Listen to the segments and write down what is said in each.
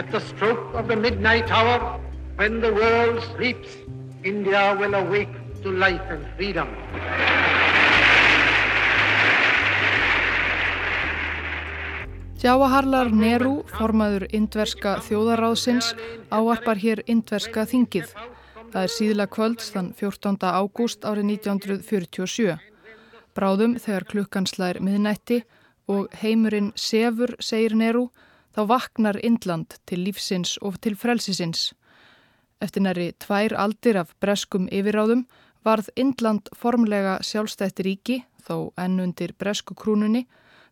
At the stroke of the midnight hour, when the world sleeps, India will awake to life and freedom. Jawaharlar Nehru, formaður indverska þjóðaráðsins, áarpar hér indverska þingið. Það er síðla kvölds þann 14. ágúst árið 1947. Bráðum þegar klukkan slær miðnætti og heimurinn sefur, segir Nehru, þá vaknar Indland til lífsins og til frelsisins. Eftir næri tvær aldir af breskum yfiráðum varð Indland formlega sjálfstætti ríki, þó enn undir bresku krúnunni,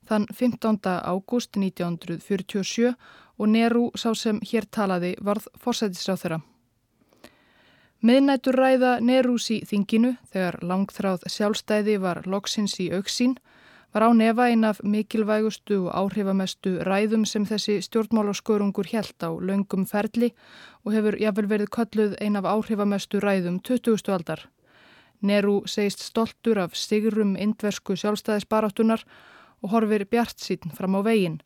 þann 15. ágúst 1947 og Neru sá sem hér talaði varð fórsætisráð þeirra. Miðnættur ræða Nerús í þinginu þegar langþráð sjálfstæði var loksins í auksín var á nefa ein af mikilvægustu og áhrifamestu ræðum sem þessi stjórnmálaskörungur helt á laungum ferli og hefur jáfnvel verið kölluð ein af áhrifamestu ræðum 20. aldar. Neru segist stoltur af sigurum indversku sjálfstæðisbaráttunar og horfir bjart sín fram á veginn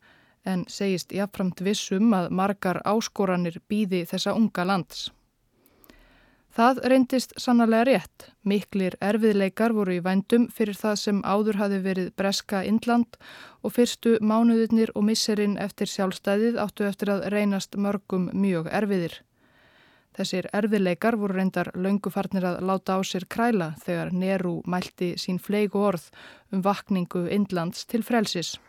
en segist jáfnframt vissum að margar áskoranir býði þessa unga lands. Það reyndist sannarlega rétt. Miklir erfiðleikar voru í vændum fyrir það sem áður hafi verið breska Indland og fyrstu mánuðinir og misserinn eftir sjálfstæðið áttu eftir að reynast mörgum mjög erfiðir. Þessir erfiðleikar voru reyndar löngufarnir að láta á sér kræla þegar Neru mælti sín fleigu orð um vakningu Indlands til frelsis.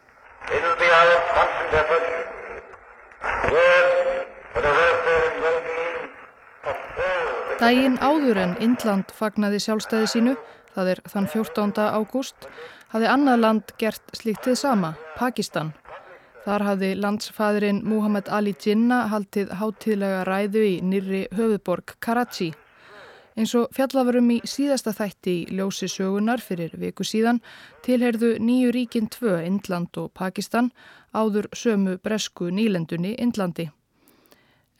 Dægin áður en Indland fagnaði sjálfstæði sínu, það er þann 14. ágúst, hafði annað land gert slíktið sama, Pakistan. Þar hafði landsfæðurinn Muhammad Ali Jinnah haldið hátíðlega ræðu í nýri höfuborg Karachi. Eins og fjallafurum í síðasta þætti í ljósi sögunar fyrir viku síðan tilherðu nýju ríkin tvö, Indland og Pakistan, áður sömu bresku nýlendunni Indlandi.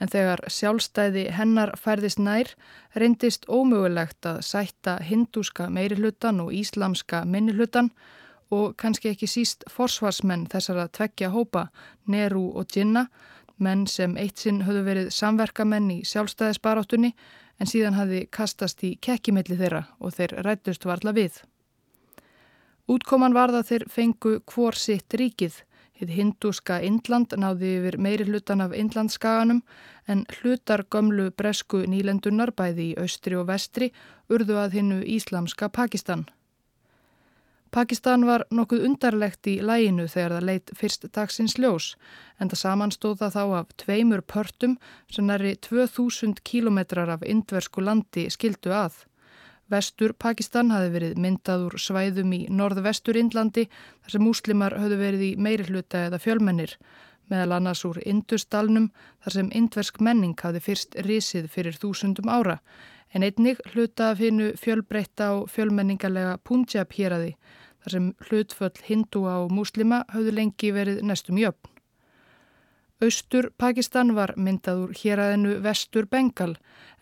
En þegar sjálfstæði hennar færðist nær, reyndist ómögulegt að sætta hindúska meirihlutan og íslamska minnihlutan og kannski ekki síst forsvarsmenn þessara tveggja hópa, Neru og Jinnah, menn sem eitt sinn höfðu verið samverkamenn í sjálfstæðisbaráttunni en síðan hafði kastast í kekkimilli þeirra og þeir rættust varla við. Útkoman var það þeir fengu hvor sitt ríkið. Hitt hindúska Indland náði yfir meiri hlutan af Indlandskaganum en hlutar gömlu bresku nýlendunar bæði í austri og vestri urðu að hinnu íslamska Pakistan. Pakistan var nokkuð undarlegt í læginu þegar það leitt fyrst dagsins ljós en það samanstóða þá af tveimur pörtum sem næri 2000 kílometrar af indversku landi skildu að. Vestur Pakistan hafi verið myndað úr svæðum í norðvestur Indlandi þar sem múslimar höfðu verið í meiri hluta eða fjölmennir meðal annars úr Indusdalnum þar sem indversk menning hafi fyrst risið fyrir þúsundum ára en einnig hluta af hinnu fjölbreytta og fjölmenningarlega Punjab héræði þar sem hlutföll hindúa og múslima hafðu lengi verið nestum jöfn. Austur Pakistan var myndað úr héræðinu Vestur Bengal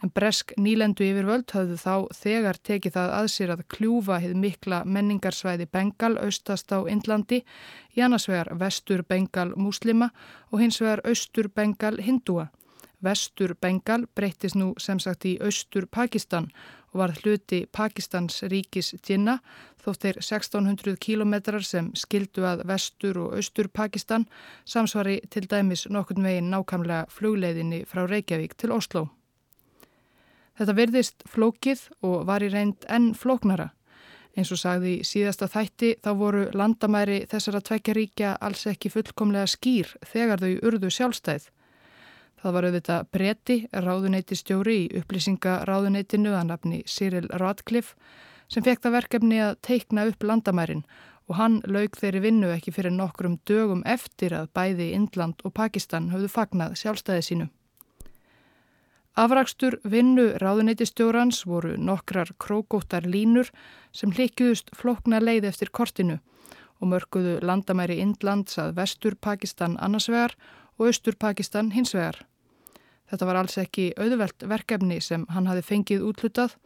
en bresk nýlendu yfirvöld hafðu þá þegar tekið það að sér að kljúfa hið mikla menningarsvæði Bengal austast á Indlandi í annars vegar Vestur Bengal múslima og hins vegar Austur Bengal hindúa. Vestur Bengal breytist nú sem sagt í Austur Pakistan og var hluti Pakistans ríkis Jinnah þótt þeir 1600 kilometrar sem skildu að Vestur og Austur Pakistan samsvari til dæmis nokkurn veginn nákamlega flugleiðinni frá Reykjavík til Oslo. Þetta verðist flókið og var í reynd enn flóknara. Eins og sagði í síðasta þætti þá voru landamæri þessara tvekjaríkja alls ekki fullkomlega skýr þegar þau urðu sjálfstæð. Það var auðvitað bretti, ráðuneyti stjóri í upplýsingaráðuneytinu að nafni Cyril Radcliffe sem fekk það verkefni að teikna upp landamærin og hann laug þeirri vinnu ekki fyrir nokkrum dögum eftir að bæði Indland og Pakistan höfðu fagnað sjálfstæði sínu. Afrakstur vinnu ráðuneytistjórans voru nokkrar krókóttar línur sem hlikjuðust flokna leið eftir kortinu og mörguðu landamæri Indlands að vestur Pakistan annarsvegar og austur Pakistan hinsvegar. Þetta var alls ekki auðvelt verkefni sem hann hafi fengið útlutað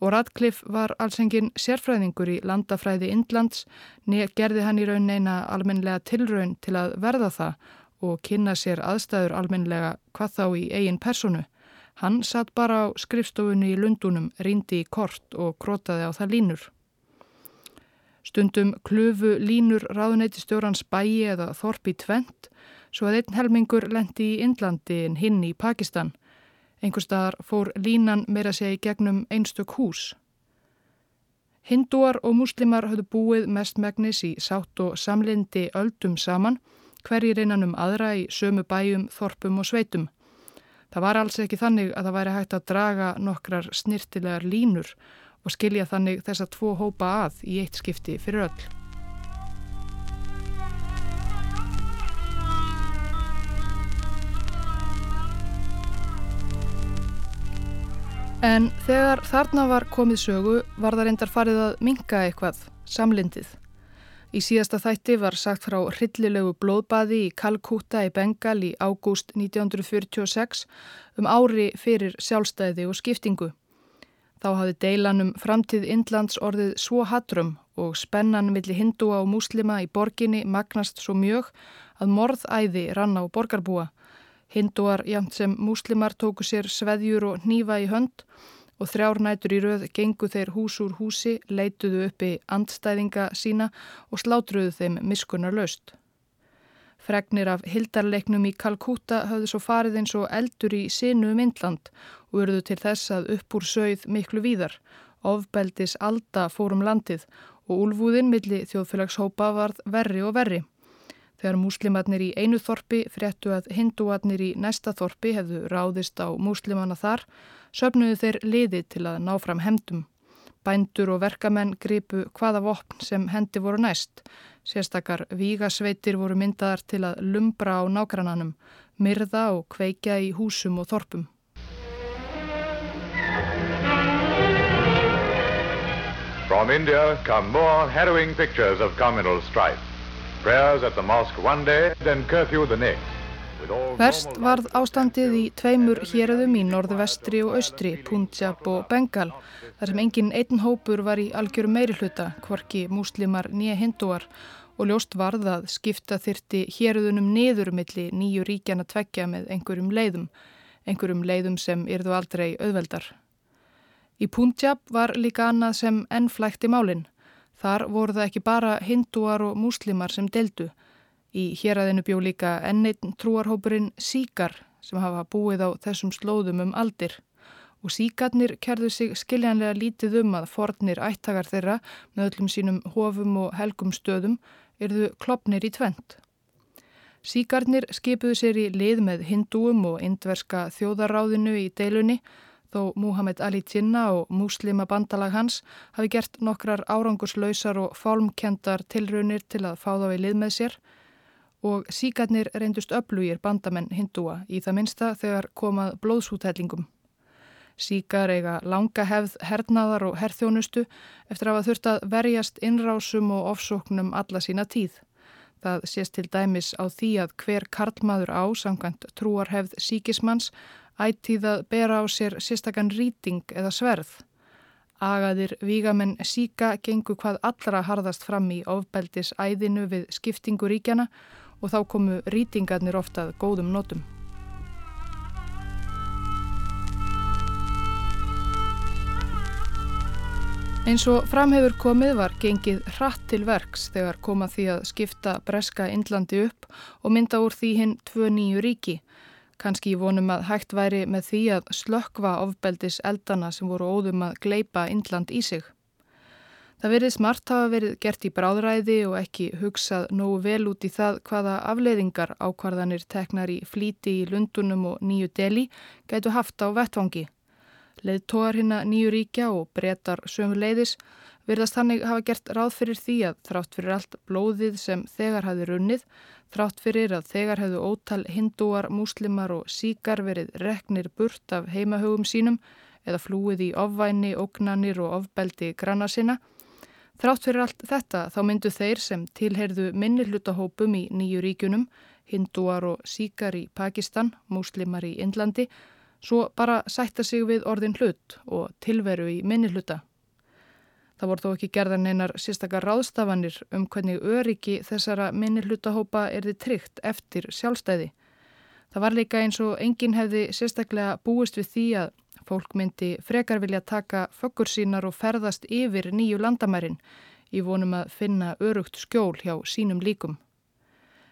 og Radcliffe var alls engin sérfræðingur í landafræði Indlands nýja gerði hann í raun eina almenlega tilraun til að verða það og kynna sér aðstæður almenlega hvað þá í eigin personu. Hann satt bara á skrifstofunni í Lundunum, rindi í kort og grótaði á það línur. Stundum klufu línur ráðuneytistjórans bæi eða þorpi tvent svo að einn helmingur lendi í Indlandi en hinn í Pakistan. Einhver staðar fór línan meira segja í gegnum einstök hús. Hindúar og múslimar höfðu búið mestmægnis í sátt og samlindi öldum saman, hverjir einan um aðra í sömu bæjum, þorpum og sveitum. Það var alls ekki þannig að það væri hægt að draga nokkrar snirtilegar línur og skilja þannig þessa tvo hópa að í eitt skipti fyrir öll. En þegar þarna var komið sögu var það reyndar farið að minga eitthvað, samlindið. Í síðasta þætti var sagt frá hryllilegu blóðbaði í Kalkúta í Bengal í ágúst 1946 um ári fyrir sjálfstæði og skiptingu. Þá hafði deilanum framtíð Indlands orðið svo hatrum og spennan millir hindúa og múslima í borginni magnast svo mjög að morðæði rann á borgarbúa. Hindúar jæmt sem múslimar tóku sér sveðjur og nýfa í hönd og þrjár nætur í rauð gengu þeir hús úr húsi, leituðu uppi andstæðinga sína og slátruðu þeim miskunnar löst. Fregnir af hildarleiknum í Kalkúta höfðu svo farið eins og eldur í sinu um Indland og eruðu til þess að upp úr sögð miklu víðar. Ofbeldis alda fórum landið og úlfúðin milli þjóðfélagshópa varð verri og verri. Þegar múslimatnir í einu þorpi fréttu að hindúatnir í næsta þorpi hefðu ráðist á múslimana þar, söpnuðu þeir liði til að ná fram hemdum. Bændur og verkamenn gripu hvaða vopn sem hendi voru næst. Sérstakar vígasveitir voru myndaðar til að lumbra á nágrannanum, myrða og kveikja í húsum og þorpum. From India come more harrowing pictures of communal strife. Verst varð ástandið í tveimur héröðum í norðvestri og austri, Punjab og Bengal, þar sem engin einn hópur var í algjöru meiri hluta, hvorki múslimar nýja hindúar og ljóst varð að skipta þyrti héröðunum niðurumilli nýju ríkjana tvekja með einhverjum leiðum, einhverjum leiðum sem yrðu aldrei auðveldar. Í Punjab var líka annað sem ennflækti málinn. Þar voru það ekki bara hindúar og múslimar sem deldu, Í héræðinu bjó líka enneitn trúarhópurinn Síkar sem hafa búið á þessum slóðum um aldir og síkarnir kerðu sig skiljanlega lítið um að fornir ættagar þeirra með öllum sínum hofum og helgum stöðum erðu klopnir í tvent. Síkarnir skipuðu sér í lið með hindúum og indverska þjóðaráðinu í deilunni þó Muhammed Ali Jinnah og muslima bandalag hans hafi gert nokkrar árangurslausar og fálmkendar tilraunir til að fá þá í lið með sér og síkarnir reyndust öflugir bandamenn hindúa í það minsta þegar komað blóðsútellingum. Síkar eiga langa hefð hernaðar og herþjónustu eftir að hafa þurft að verjast innrásum og ofsóknum alla sína tíð. Það sést til dæmis á því að hver karlmaður á, samkvæmt trúarhefð síkismanns, ættíð að bera á sér sérstakann rýting eða sverð. Agaðir vígamenn síka gengu hvað allra harðast fram í ofbeldis æðinu við skiptingu ríkjana og þá komu rýtingarnir oftað góðum nótum. Eins og framhefur komið var gengið hratt til verks þegar koma því að skipta breska Indlandi upp og mynda úr því hinn tvö nýju ríki. Kanski vonum að hægt væri með því að slökkva ofbeldis eldana sem voru óðum að gleipa Indland í sig. Það verið smart hafa verið gert í bráðræði og ekki hugsað nógu vel út í það hvaða afleiðingar ákvarðanir teknar í flíti í Lundunum og Nýju Deli gætu haft á vettvangi. Leðtóar hérna Nýju Ríkja og breytar sömu leiðis verðast hannig hafa gert ráð fyrir því að þrátt fyrir allt blóðið sem þegar hafi runnið, þrátt fyrir að þegar hefðu ótal hindúar, múslimar og síkar verið reknir burt af heimahögum sínum eða flúið í ofvæni, ógnanir og ofbeldi granna sinna, Þrátt fyrir allt þetta þá myndu þeir sem tilherðu minni hlutahópum í nýju ríkunum, hindúar og síkar í Pakistan, múslimar í Indlandi, svo bara sætta sig við orðin hlut og tilveru í minni hluta. Það voru þó ekki gerðan einar sérstakar ráðstafanir um hvernig öryggi þessara minni hlutahópa er þið tryggt eftir sjálfstæði. Það var líka eins og enginn hefði sérstaklega búist við því að fólk myndi frekar vilja taka fökkur sínar og ferðast yfir nýju landamærin í vonum að finna örugt skjól hjá sínum líkum.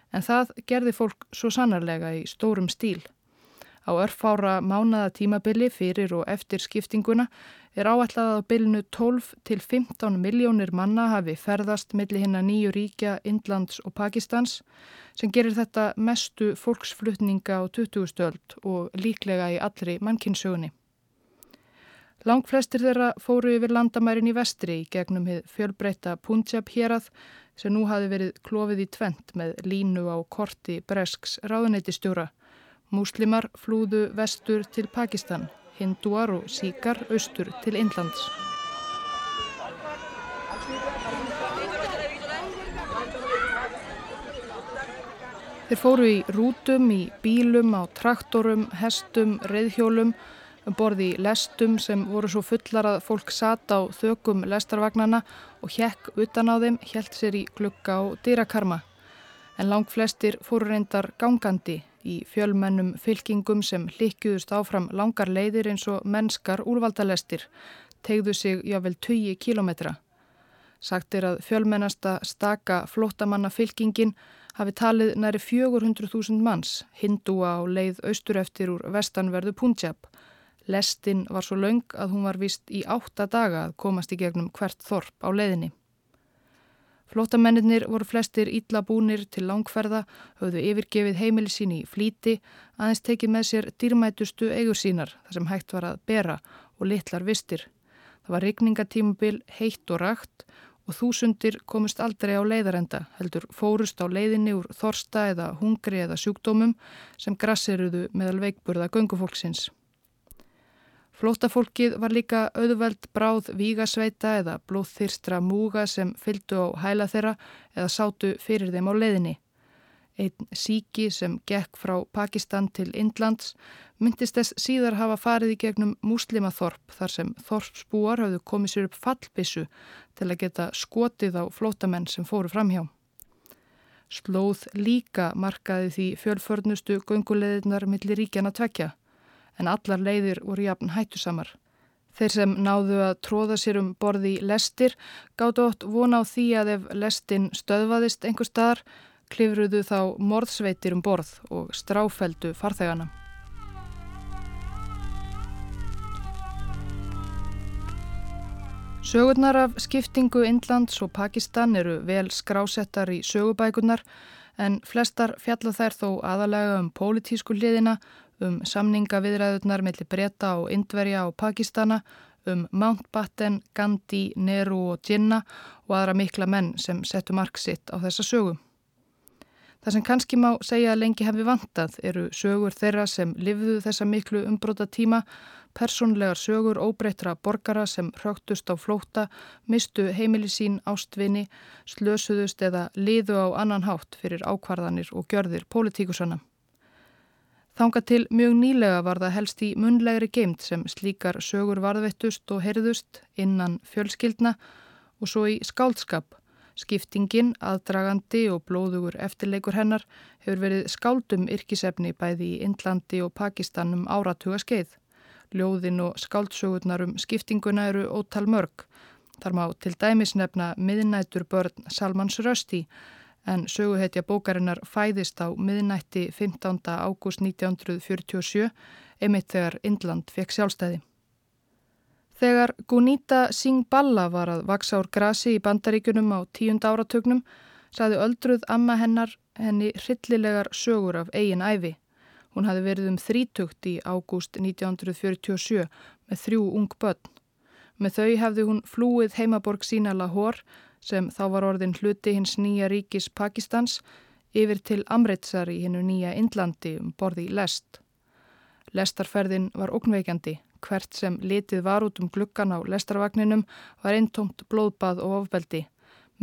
En það gerði fólk svo sannarlega í stórum stíl. Á örfára mánada tímabili fyrir og eftir skiptinguna er áætlað að á bilinu 12 til 15 miljónir manna hafi ferðast millir hinn að nýju ríkja Indlands og Pakistans sem gerir þetta mestu fólksflutninga á 20. stöld og líklega í allri mannkinsögunni. Lang flestir þeirra fóru yfir landamærin í vestri í gegnum hið fjölbreyta Punjab hérað sem nú hafi verið klófið í tvent með línu á korti Bresks ráðuneytistjóra Múslimar flúðu vestur til Pakistan, hindúar og síkar austur til Indlands. Þeir fóru í rútum, í bílum, á traktorum, hestum, reyðhjólum, um borði í lestum sem voru svo fullar að fólk sata á þökum lestarvagnana og hjekk utan á þeim helt sér í glukka og dýrakarma. En lang flestir fóru reyndar gangandi í fjölmennum fylkingum sem hlikjuðust áfram langar leiðir eins og mennskar úrvaldalestir, tegðu sig jável 20 kílometra. Sagt er að fjölmennasta staka flótamanna fylkingin hafi talið næri 400.000 manns, hindúa á leið austur eftir úr vestanverðu Punjab. Lestin var svo laung að hún var vist í átta daga að komast í gegnum hvert þorp á leiðinni. Flótamennir voru flestir ítla búnir til langferða, höfðu yfirgefið heimili sín í flíti, aðeins tekið með sér dýrmætustu eigur sínar, þar sem hægt var að bera og litlar vistir. Það var rigningatímubil heitt og rakt og þúsundir komust aldrei á leiðarenda, heldur fórust á leiðinni úr þorsta eða hungri eða sjúkdómum sem grassiruðu meðal veikburða göngufólksins. Flótafólkið var líka auðveld bráð vígasveita eða blóðþyrstra múga sem fylgdu á hæla þeirra eða sátu fyrir þeim á leiðinni. Einn síki sem gekk frá Pakistan til Indlands myndist þess síðar hafa farið í gegnum muslimaþorp þar sem þorpsbúar hafðu komið sér upp fallbissu til að geta skotið á flótamenn sem fóru framhjá. Slóð líka markaði því fjölförnustu gunguleðinar millir ríkjana tvekja en allar leiðir voru jafn hættusamar. Þeir sem náðu að tróða sér um borði í lestir gáttu ótt vona á því að ef lestin stöðvaðist einhver staðar klifruðu þá morðsveitir um borð og stráfældu farþegana. Sögurnar af skiptingu Indlands og Pakistan eru vel skrásettar í sögubækunar en flestar fjalla þær þó aðalega um pólitísku hliðina um samningaviðræðunar mellir Breta og Indverja og Pakistana, um Mountbatten, Gandhi, Nehru og Jinnah og aðra mikla menn sem settu mark sitt á þessa sögu. Það sem kannski má segja að lengi hefði vantað eru sögur þeirra sem livðu þessa miklu umbróta tíma, personlegar sögur óbreytra borgara sem hrögtust á flóta, mistu heimili sín ástvinni, slösuðust eða liðu á annan hátt fyrir ákvarðanir og gjörðir pólitíkusanna. Þanga til mjög nýlega var það helst í munlegri geimt sem slíkar sögur varðvettust og heyrðust innan fjölskyldna og svo í skáldskap. Skiptingin, aðdragandi og blóðugur eftirleikur hennar hefur verið skáldum yrkisefni bæði í Indlandi og Pakistan um áratuga skeið. Ljóðin og skáldsögurnar um skiptinguna eru ótal mörg. Þar má til dæmis nefna miðnætur börn Salmans Rösti en söguhetja bókarinnar fæðist á miðnætti 15. ágúst 1947, emitt þegar Indland fekk sjálfstæði. Þegar Gunita Singh Balla var að vaksa úr grasi í bandaríkunum á tíund áratögnum, saði öldruð amma hennar henni hryllilegar sögur af eigin æfi. Hún hafi verið um þrítugt í ágúst 1947 með þrjú ung börn. Með þau hefði hún flúið heimaborg sína Lahore sem þá var orðin hluti hins nýja ríkis Pakistans yfir til Amritsar í hinnu nýja Indlandi um borði lest. Lestarferðin var ógnveikjandi. Hvert sem litið var út um glukkan á lestarvagninum var eintomt blóðbað og ofbeldi.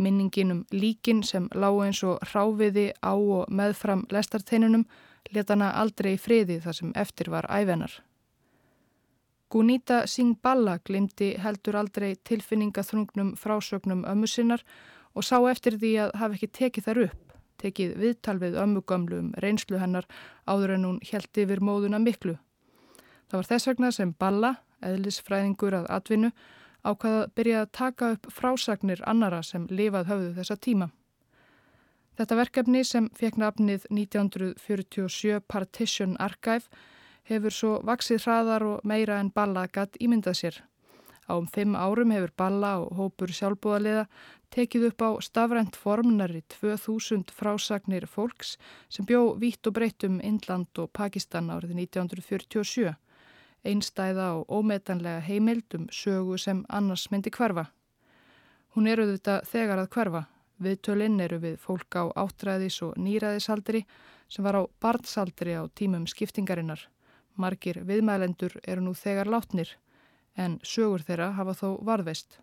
Minningin um líkin sem lág eins og ráfiði á og meðfram lestarteinunum letana aldrei í friði þar sem eftir var ævenar. Gunita Singh Balla glimti heldur aldrei tilfinningaþrungnum frásögnum ömmu sinnar og sá eftir því að hafa ekki tekið þar upp, tekið viðtal við ömmugömlu um reynslu hennar áður en hún held yfir móðuna miklu. Það var þess vegna sem Balla, eðlisfræðingur að atvinnu, ákvaða að byrja að taka upp frásagnir annara sem lifað höfðu þessa tíma. Þetta verkefni sem fekk nafnið 1947 Partition Archive hefur svo vaksið hraðar og meira en Balla gatt ímyndað sér. Á um fimm árum hefur Balla og hópur sjálfbúðaliða tekið upp á stafrænt formnari 2000 frásagnir fólks sem bjó vítt og breytt um Indland og Pakistan árið 1947. Einstæða og ómetanlega heimild um sögu sem annars myndi hverfa. Hún eru þetta þegar að hverfa. Viðtölinn eru við fólk á áttræðis og nýræðisaldri sem var á barnsaldri á tímum skiptingarinnar. Margir viðmælendur eru nú þegar látnir en sögur þeirra hafa þó varðveist.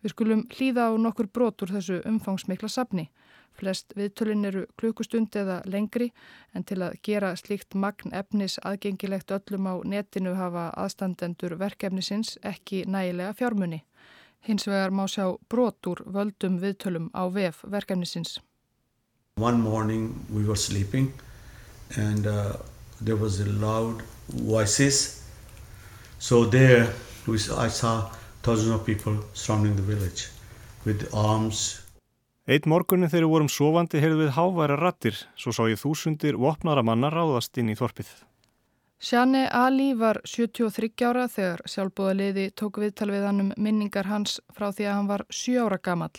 Við skulum hlýða á nokkur brotur þessu umfangsmikla sapni. Flest viðtölin eru klukkustund eða lengri en til að gera slíkt magn efnis aðgengilegt öllum á netinu hafa aðstandendur verkefnisins ekki nægilega fjármunni. Hins vegar má sjá brotur völdum viðtölum á vef verkefnisins. One morning we were sleeping and uh, there was a loud voices. So there I saw thousands of people surrounding the village with arms. Eitt morgunni þegar við vorum sofandi heyrðu við háværa rattir, svo sá ég þúsundir vopnara manna ráðast inn í þorpið. Sjane Ali var 73 ára þegar sjálfbúðaliði tók viðtal við hann um minningar hans frá því að hann var 7 ára gammal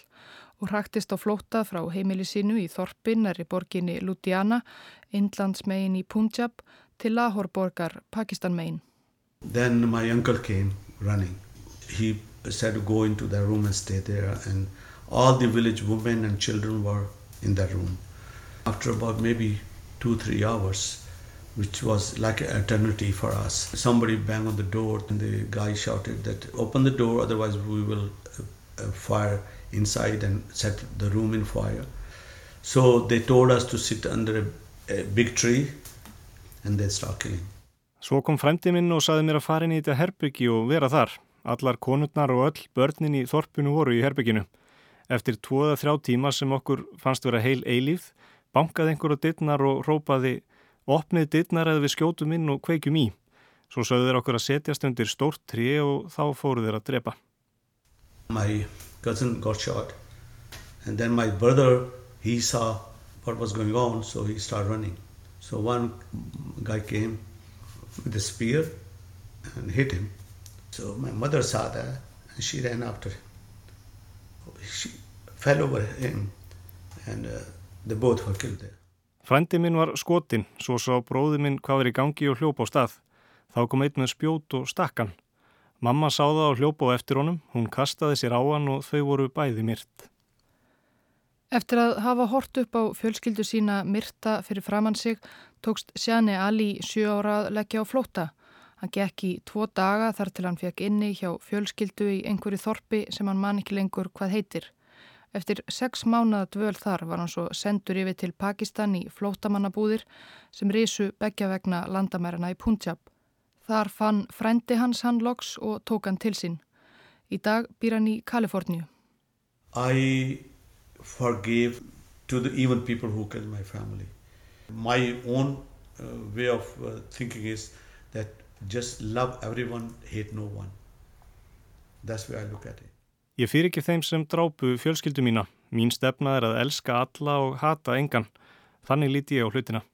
og hraktist á flóta frá heimili sínu í Þorpin er í borginni Ludhiana, Indlandsmegin í Punjab til Lahore-borgar Pakistanmegin. Then my uncle came running. He said go into the room and stay there and all the village women and children were in that room. After about maybe two, three hours, which was like an eternity for us. Somebody banged on the door and the guy shouted that open the door otherwise we will uh, fire inside and set the room in fire. So they told us to sit under a, a big tree and they start killing. Svo kom fremdi minn og saði mér að fara inn í þetta herbyggi og vera þar. Allar konurnar og öll börnin í þorpunu voru í herbygginu. Eftir tvoða þrjá tíma sem okkur fannst vera heil eilíð, bankaði einhver á dittnar og rópaði opnið dittnar eða við skjótum inn og kveikjum í. Svo sögðu þeir okkur að setjast undir stórt trí og þá fóru þeir að drepa. My cousin got shot. And then my brother, he saw what was going on, so he started running. So one guy came with a spear and hit him. So my mother saw that and she ran after him. She fell over him and uh, they both were killed there. Frændi minn var skotin, svo sá bróði minn hvað er í gangi og hljópa á stað. Þá kom einn með spjót og stakkan. Mamma sá það á hljópa á eftir honum, hún kastaði sér á hann og þau voru bæði myrt. Eftir að hafa hort upp á fjölskyldu sína myrta fyrir framann sig, tókst Sjani Ali sjö ára að leggja á flóta. Hann gekk í tvo daga þar til hann fekk inni hjá fjölskyldu í einhverju þorpi sem hann man ekki lengur hvað heitir. Eftir sex mánada dvöl þar var hann svo sendur yfir til Pakistan í flótamannabúðir sem risu begja vegna landamærarna í Punjab. Þar fann frendi hans hann loks og tók hann til sín. Í dag býr hann í Kaliforníu. I forgive to the even people who killed my family. My own uh, way of uh, thinking is that just love everyone, hate no one. That's where I look at it. Ég fyrir ekki þeim sem drápu fjölskyldu mína. Mín stefna er að elska alla og hata engan. Þannig líti ég á hlutina.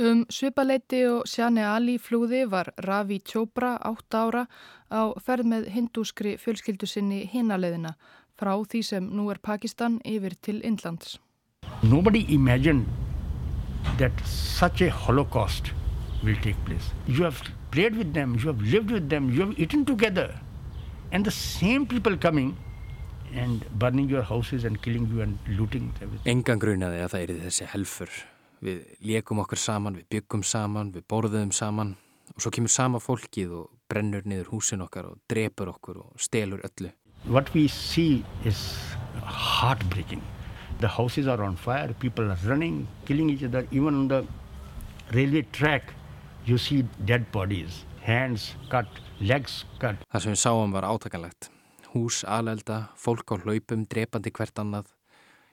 Um svipaleiti og Sjani Ali flúði var Ravi Chopra, 8 ára, á ferð með hindúskri fjölskyldu sinni hinaleðina frá því sem nú er Pakistan yfir til Indlands. Nobody imagined that such a holocaust will take place. You have played with them, you have lived with them, you have eaten together. And the same people coming and burning your houses and killing you and looting everything. Engan grunaði að það er þessi helfur við leikum okkur saman, við byggum saman, við borðum saman og svo kemur sama fólkið og brennur niður húsin okkar og drepur okkur og stelur öllu. What we see is heartbreaking. The houses are on fire, people are running, killing each other. Even on the railway track, you see dead bodies. hands cut, legs cut. Það sem við sáum var átakanlegt. Hús, alelda, fólk á hlaupum, drepandi hvert annað.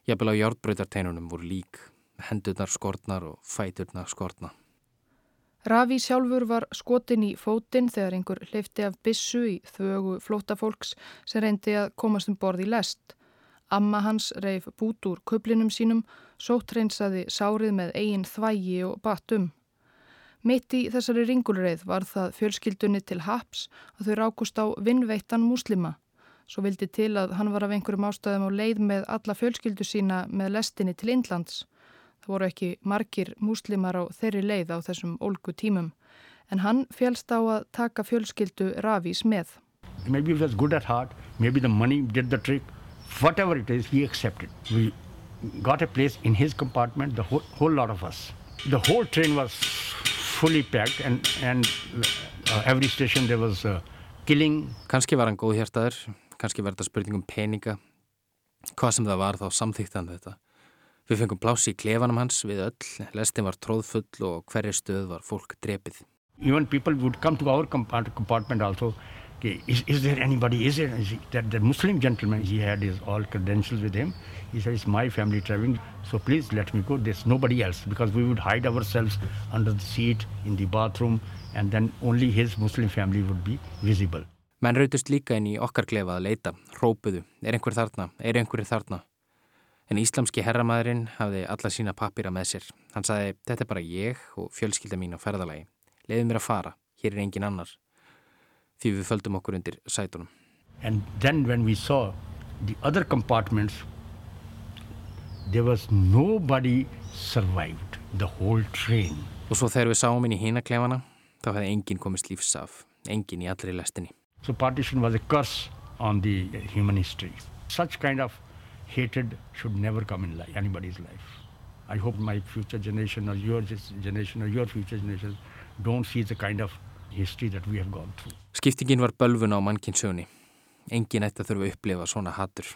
Jafnvel á járbröytarteinunum voru lík, hendurnar skortnar og fæturnar skortna. Ravi sjálfur var skotin í fótinn þegar einhver hleyfti af bissu í þögu flótafólks sem reyndi að komast um borð í lest. Amma hans reif bút úr kublinum sínum, sóttreinsaði sárið með eigin þvægi og batum. Mitt í þessari ringulreið var það fjölskyldunni til haps að þau rákust á vinnveittan múslima. Svo vildi til að hann var af einhverjum ástæðum á leið með alla fjölskyldu sína með lestinni til Indlands. Voru ekki margir múslimar á þeirri leið á þessum ólgu tímum. En hann félst á að taka fjölskyldu Ravís með. Maybe he was good at heart, maybe the money did the trick. Whatever it is, he accepted. We got a place in his compartment, the whole, whole lot of us. The whole train was fully packed and, and uh, every station there was uh, killing. Kanski var hann góðhjartaður, kannski var þetta spurningum peninga. Hvað sem það var þá samþýttan þetta. Við fengum plási í klefanum hans við öll, lestin var tróðfull og hverju stöð var fólk drepið. Even people would come to our compartment also. Okay, is, is there anybody, is there, is that, that Muslim gentleman, he had his all credentials with him. He said, it's my family traveling, so please let me go. There's nobody else because we would hide ourselves under the seat in the bathroom and then only his Muslim family would be visible. Menn rautust líka inn í okkar klefa að leita, rópuðu, er einhver þarna, er einhverju þarna. En íslamski herramæðurinn hafði alla sína pappira með sér. Hann saði, þetta er bara ég og fjölskylda mín á ferðalagi. Leðið mér að fara, hér er engin annar. Því við földum okkur undir sætunum. And then when we saw the other compartments, there was nobody survived the whole train. Og svo þegar við sáum inn í hínaklefana, þá hefði enginn komist lífsaf, enginn í allri lestinni. So partition was a curse on the human history. Such kind of hatred should never come in life, anybody's life. I hope my future generation or your generation or your future generation don't see the kind of history that we have gone through. Skiptingin var bölfun á mannkynnsögunni. Engin ætti að þurfa að upplifa svona hattur.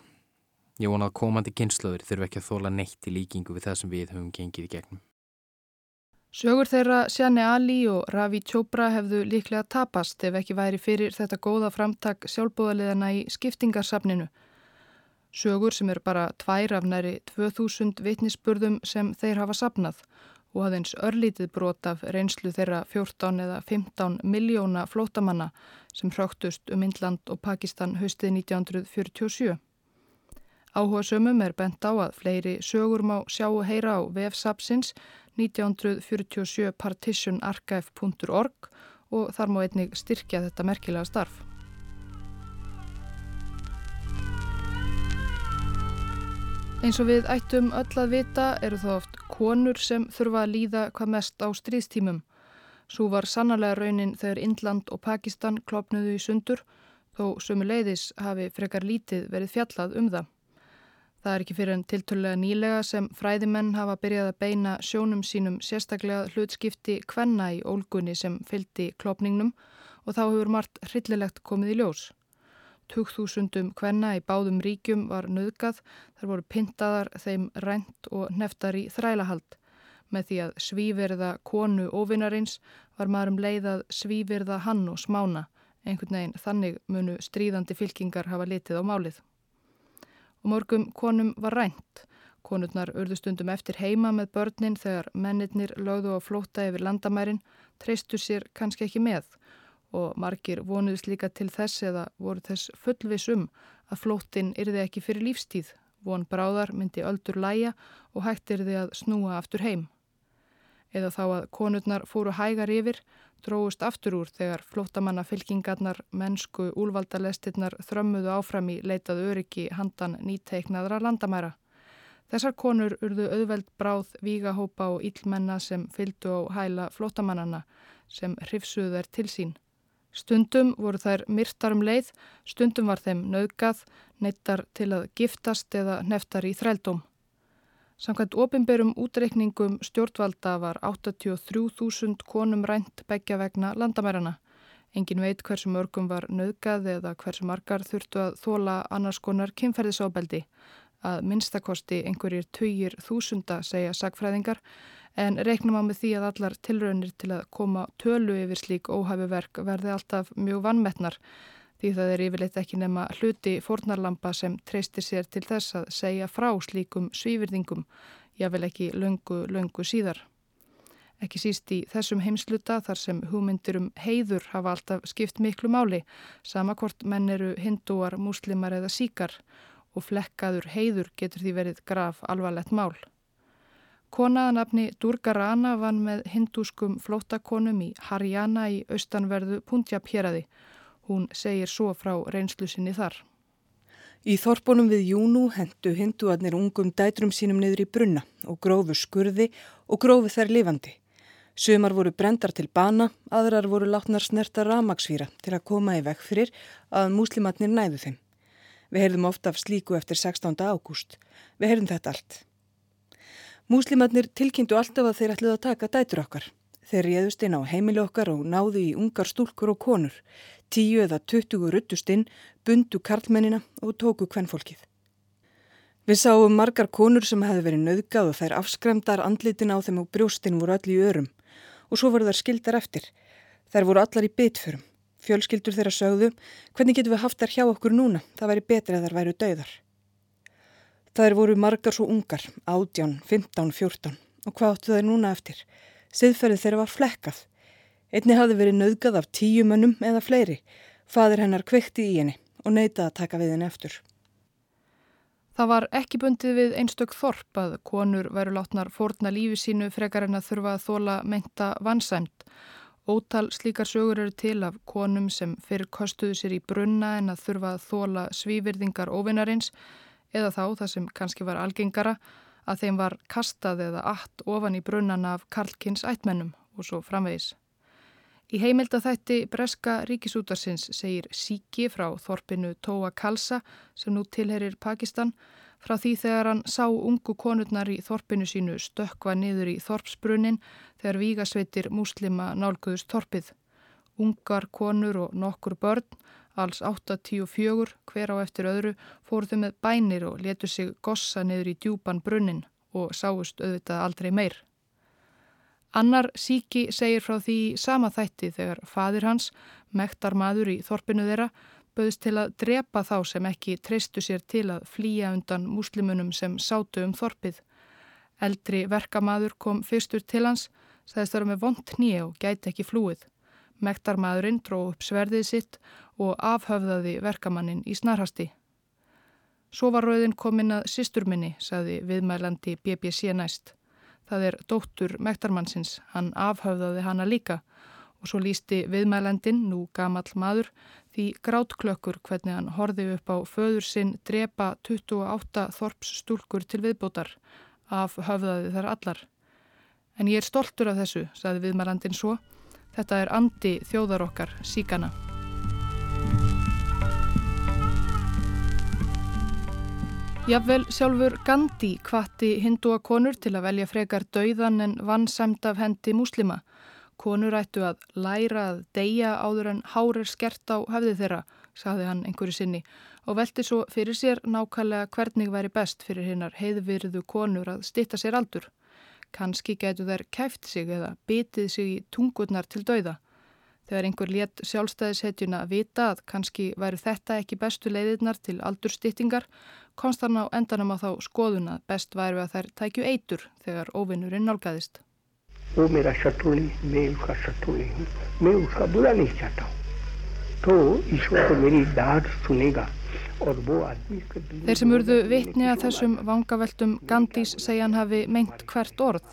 Ég vona að komandi kynnslöður þurfa ekki að þóla neitt í líkingu við það sem við höfum gengið í gegnum. Sögur þeirra Sjani Ali og Ravi Chopra hefðu líklega tapast ef ekki væri fyrir þetta góða framtak sjálfbúðaliðana í skiptingarsafninu. Sögur sem eru bara tvær af næri 2000 vitnisspurðum sem þeir hafa sapnað og aðeins örlítið brot af reynslu þeirra 14 eða 15 miljóna flótamanna sem hraktust um Indland og Pakistan haustið 1947. Áhuga sömum er bent á að fleiri sögur má sjá og heyra á vefsapsins 1947partitionarchive.org og þar má einnig styrkja þetta merkilega starf. Eins og við ættum öll að vita eru þá oft konur sem þurfa að líða hvað mest á stríðstímum. Svo var sannarlega raunin þegar Indland og Pakistan klopnuðu í sundur þó sömu leiðis hafi frekar lítið verið fjallað um það. Það er ekki fyrir en tiltölulega nýlega sem fræðimenn hafa byrjað að beina sjónum sínum sérstaklega hlutskipti kvenna í ólgunni sem fyldi klopningnum og þá hefur margt hryllilegt komið í ljós. Tugþúsundum kvenna í báðum ríkjum var nöðgað, þar voru pintaðar, þeim rent og neftar í þrælahald. Með því að svíverða konu ofinarins var maðurum leiðað svíverða hann og smána, einhvern veginn þannig munu stríðandi fylkingar hafa litið á málið og morgum konum var rænt. Konurnar urðu stundum eftir heima með börnin þegar mennirnir lögðu á flóta yfir landamærin, treystu sér kannski ekki með og margir vonuðs líka til þess eða voru þess fullvis um að flóttin yrði ekki fyrir lífstíð, von bráðar myndi öldur læja og hægt yrði að snúa aftur heim. Eða þá að konurnar fóru hægar yfir, dróðust aftur úr þegar flótamanna fylkingarnar, mennsku, úlvaldalestirnar þrömmuðu áfram í leitað öryggi handan nýteiknaðra landamæra. Þessar konur urðu auðveld bráð vígahópa og íllmenna sem fyldu á hæla flótamannana sem hrifsuðu þær til sín. Stundum voru þær myrtar um leið, stundum var þeim nauðgað, neittar til að giftast eða neftar í þrældóm. Samkvæmt ofinberum útreikningum stjórnvalda var 83.000 konum rænt begja vegna landamærarna. Engin veit hversu mörgum var nöðgað eða hversu margar þurftu að þóla annars konar kynferðisábeldi. Að minnstakosti einhverjir töyir þúsunda segja sagfræðingar en reiknum á með því að allar tilraunir til að koma tölu yfir slík óhæfuverk verði alltaf mjög vannmetnar því það er yfirleitt ekki nema hluti fórnarlampa sem treystir sér til þess að segja frá slíkum svífyrðingum, jável ekki löngu, löngu síðar. Ekki síst í þessum heimsluta þar sem hugmyndir um heiður hafa alltaf skipt miklu máli, samakvort menn eru hindúar, múslimar eða síkar og flekkaður heiður getur því verið graf alvarlegt mál. Konaðanafni Durga Rana vann með hindúskum flóttakonum í Haryana í austanverðu Punjab héræði. Hún segir svo frá reynslu sinni þar. Í þorpunum við Júnú hendu hinduarnir ungum dætrum sínum niður í brunna og grófu skurði og grófu þær lifandi. Sumar voru brendar til bana, aðrar voru látnar snerta ramagsfýra til að koma í vekk fyrir að múslimatnir næðu þeim. Við heyrðum ofta af slíku eftir 16. ágúst. Við heyrðum þetta allt. Múslimatnir tilkynntu alltaf að þeir ætluð að taka dætur okkar. Þeir réðust inn á heimili okkar og náðu í ungar stúlkur og konur. Tíu eða tuttugu ruttust inn, bundu karlmennina og tóku kvennfólkið. Við sáum margar konur sem hefði verið nöðgað og þær afskremdar andlitin á þeim og brjóstin voru allir í örum. Og svo voru þær skildar eftir. Þær voru allar í bitförum. Fjölskyldur þeirra sögðu, hvernig getum við haft þær hjá okkur núna? Það væri betri að þær væru dauðar. Það voru margar svo ungar, ádján, 15, 14 og hvað áttu það núna eftir? Siðferðið þeirra var flekkað. Einni hafði verið nöðgað af tíu mönnum eða fleiri. Fadir hennar kveikti í henni og neytaði að taka við henni eftir. Það var ekki bundið við einstök þorp að konur veru látnar fórna lífi sínu frekar en að þurfa að þóla meinta vansæmt. Ótal slíkar sögur eru til af konum sem fyrir kostuðu sér í brunna en að þurfa að þóla svívirðingar óvinnarins eða þá það sem kannski var algengara að þeim var kastað eða allt ofan í brunnan af Karlkins ættmennum og svo framvegis. Í heimildathætti Breska ríkisútarsins segir Siki frá þorpinu Tóa Kalsa sem nú tilherir Pakistan frá því þegar hann sá ungu konurnar í þorpinu sínu stökva niður í þorpsbrunnin þegar vígasveitir múslima nálguðust þorpið. Ungar konur og nokkur börn alls 8-10-4 hver á eftir öðru fóru þau með bænir og letu sig gossa niður í djúpan brunnin og sáust auðvitað aldrei meir. Annar síki segir frá því sama þætti þegar fadir hans, mektar maður í þorpinu þeirra, bauðist til að drepa þá sem ekki treystu sér til að flýja undan múslimunum sem sátu um þorpið. Eldri verkamaður kom fyrstur til hans, sagðist vera með vond nýja og gæti ekki flúið. Mektarmadurinn dró upp sverðið sitt og afhöfðaði verkamannin í snarhasti. Svo var rauðin komin að sýsturminni, saði viðmælandi BBC næst. Það er dóttur mektarmannsins, hann afhöfðaði hana líka og svo lísti viðmælandin, nú gamall maður, því grátklökkur hvernig hann horfi upp á föður sinn drepa 28 þorps stúlkur til viðbótar, afhöfðaði þar allar. En ég er stoltur af þessu, saði viðmælandin svo, Þetta er andi þjóðar okkar, síkana. Jafnvel sjálfur Gandhi kvatti hindúa konur til að velja frekar dauðan en vannsæmt af hendi múslima. Konur ættu að læra að deyja áður en hárir skert á höfði þeirra, saði hann einhverju sinni og velti svo fyrir sér nákvæmlega hvernig væri best fyrir hinnar heiðvirðu konur að stitta sér aldur. Kanski getur þær kæft sig eða bitið sig í tungurnar til dauða. Þegar einhver létt sjálfstæðishetjuna vita að kannski væri þetta ekki bestu leiðirnar til aldurstýttingar, komst hann á endanum á þá skoðuna best væri að þær tækju eitur þegar óvinnurinn nálgæðist. Þeir sem urðu vitni að þessum vangaveltum Gandhis segja hann hafi meint hvert orð.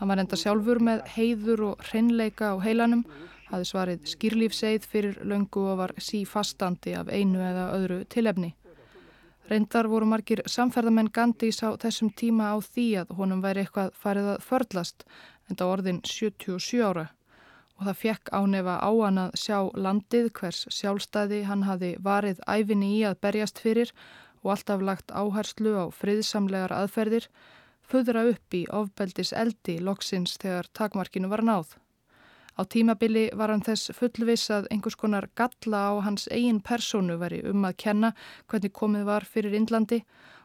Hann var enda sjálfur með heiður og hreinleika á heilanum, hafi svarið skýrlífseið fyrir löngu og var sífastandi af einu eða öðru tilefni. Reyndar voru margir samferðamenn Gandhis á þessum tíma á því að honum væri eitthvað farið að förlast, enda orðin 77 ára og það fekk ánefa á hann að sjá landið hvers sjálfstæði hann hafi varið æfinni í að berjast fyrir og alltaf lagt áherslu á friðsamlegar aðferðir, föðra upp í ofbeldis eldi loksins þegar takmarkinu var náð. Á tímabili var hann þess fullvis að einhvers konar galla á hans eigin personu veri um að kenna hvernig komið var fyrir Indlandi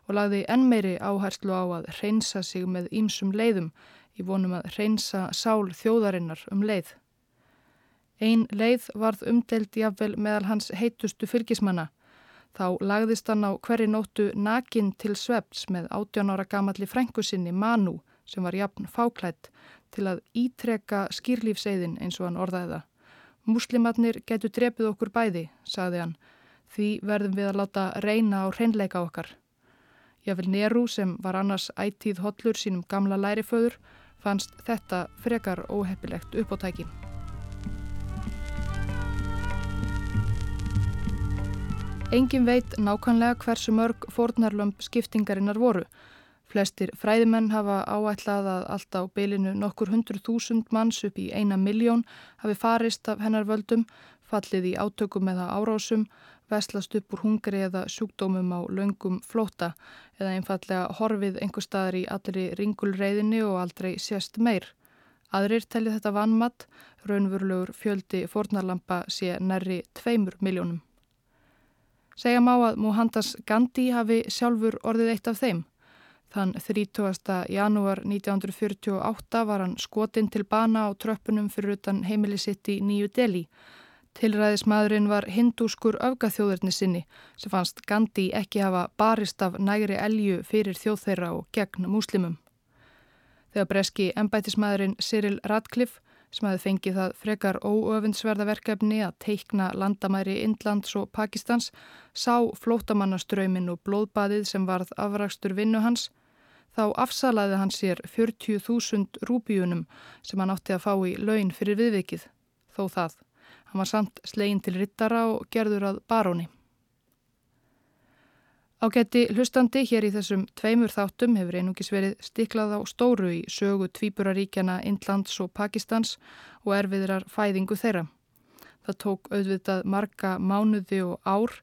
og lagði enn meiri áherslu á að reynsa sig með ýmsum leiðum í vonum að reynsa sál þjóðarinnar um leið. Ein leið varð umdelt jafnvel meðal hans heitustu fylgismanna. Þá lagðist hann á hverri nóttu nakin til sveps með 18 ára gamalli frængusinni Manu sem var jafn fáklætt til að ítreka skýrlífseiðin eins og hann orðaði það. Muslimatnir getur drepið okkur bæði, sagði hann, því verðum við að láta reyna á hreinleika okkar. Jáfnvel Neru sem var annars ætíð hollur sínum gamla læriföður fannst þetta frekar óheppilegt uppóttæki. Engin veit nákvæmlega hversu mörg fórnarlömp skiptingarinnar voru Flestir fræðimenn hafa áætlað að allt á beilinu nokkur hundur þúsund manns upp í eina miljón hafi farist af hennar völdum, fallið í átökum eða árásum, veslast upp úr hungri eða sjúkdómum á laungum flóta eða einfallega horfið einhver staðar í allri ringulreiðinni og aldrei sérst meir. Aðrir telli þetta vanmatt, raunverulegur fjöldi fornarlampa sé nærri tveimur miljónum. Segja má að Mohandas Gandhi hafi sjálfur orðið eitt af þeim. Þann 30. janúar 1948 var hann skotinn til bana á tröppunum fyrir utan heimili sitt í Nýju Delhi. Tilræðismadurinn var hindúskur öfgaþjóðurni sinni sem fannst Gandhi ekki hafa barist af nægri elju fyrir þjóðþeirra og gegn múslimum. Þegar breski embætismadurinn Cyril Radcliffe sem hafi fengið það frekar óöfundsverða verkefni að teikna landamæri Indlands og Pakistans sá flótamannaströymin og blóðbaðið sem varð afrakstur vinnu hans þá afsalaði hann sér 40.000 rúbíunum sem hann átti að fá í laun fyrir viðvikið, þó það. Hann var samt slegin til rittara og gerður að baróni. Ágætti hlustandi hér í þessum tveimur þáttum hefur einungis verið stiklað á stóru í sögu tvíburaríkjana Indlands og Pakistans og erfiðrar fæðingu þeirra. Það tók auðvitað marga mánuði og ár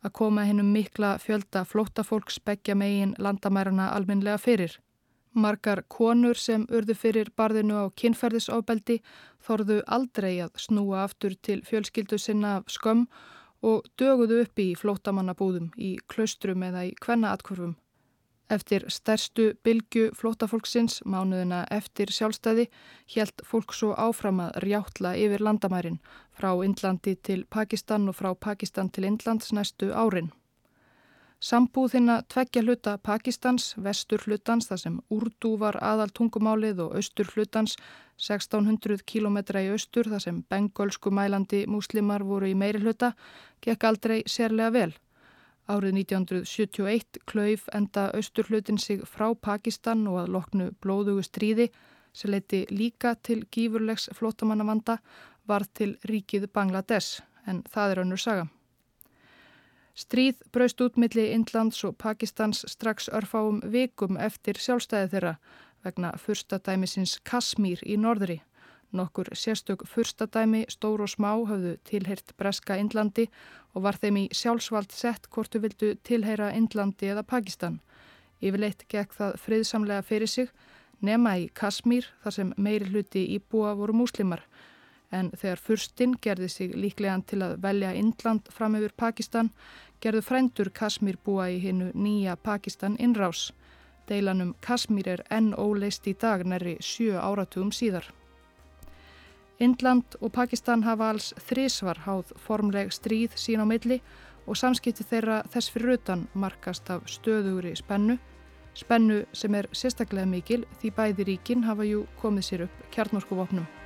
að koma hennum mikla fjölda flóttafólks begja megin landamærarna alminlega fyrir. Margar konur sem urðu fyrir barðinu á kynferðisofbeldi þorðu aldrei að snúa aftur til fjölskyldu sinna af skömm og döguðu upp í flótamannabúðum í klaustrum eða í kvenna atkvörfum. Eftir stærstu bylgu flótafólksins, mánuðina eftir sjálfstæði, helt fólk svo áfram að rjáttla yfir landamærin frá Indlandi til Pakistan og frá Pakistan til Indlands næstu árin. Sambúðina tveggja hluta Pakistans, vestur hlutans þar sem Urdu var aðal tungumálið og austur hlutans 1600 km í austur þar sem bengolsku mælandi múslimar voru í meiri hluta, gekk aldrei sérlega vel. Árið 1971 klauf enda austurhlutin sig frá Pakistan og að loknu blóðugu stríði sem leiti líka til gífurlegs flótamannavanda var til ríkið Bangladesh en það er önnur saga. Stríð braust út milli Indlands og Pakistans strax örfáum vikum eftir sjálfstæði þeirra vegna fyrsta dæmisins Kasmír í norðri. Nokkur sérstök fyrstadæmi, stór og smá, hafðu tilheyrt Breska Indlandi og var þeim í sjálfsvald sett hvort þau vildu tilheyra Indlandi eða Pakistan. Yfirleitt gekk það friðsamlega fyrir sig, nema í Kasmír þar sem meiri hluti íbúa voru múslimar. En þegar fyrstinn gerði sig líklegan til að velja Indland fram yfir Pakistan, gerðu frændur Kasmír búa í hinnu nýja Pakistan innrás. Deilanum Kasmír er enn óleist í dag næri sjö áratugum síðar. Indland og Pakistan hafa alls þrísvar háð formleg stríð sín á milli og samskipti þeirra þess fyrir utan markast af stöðugri spennu, spennu sem er sérstaklega mikil því bæði ríkin hafa jú komið sér upp kjarnorkuvopnum.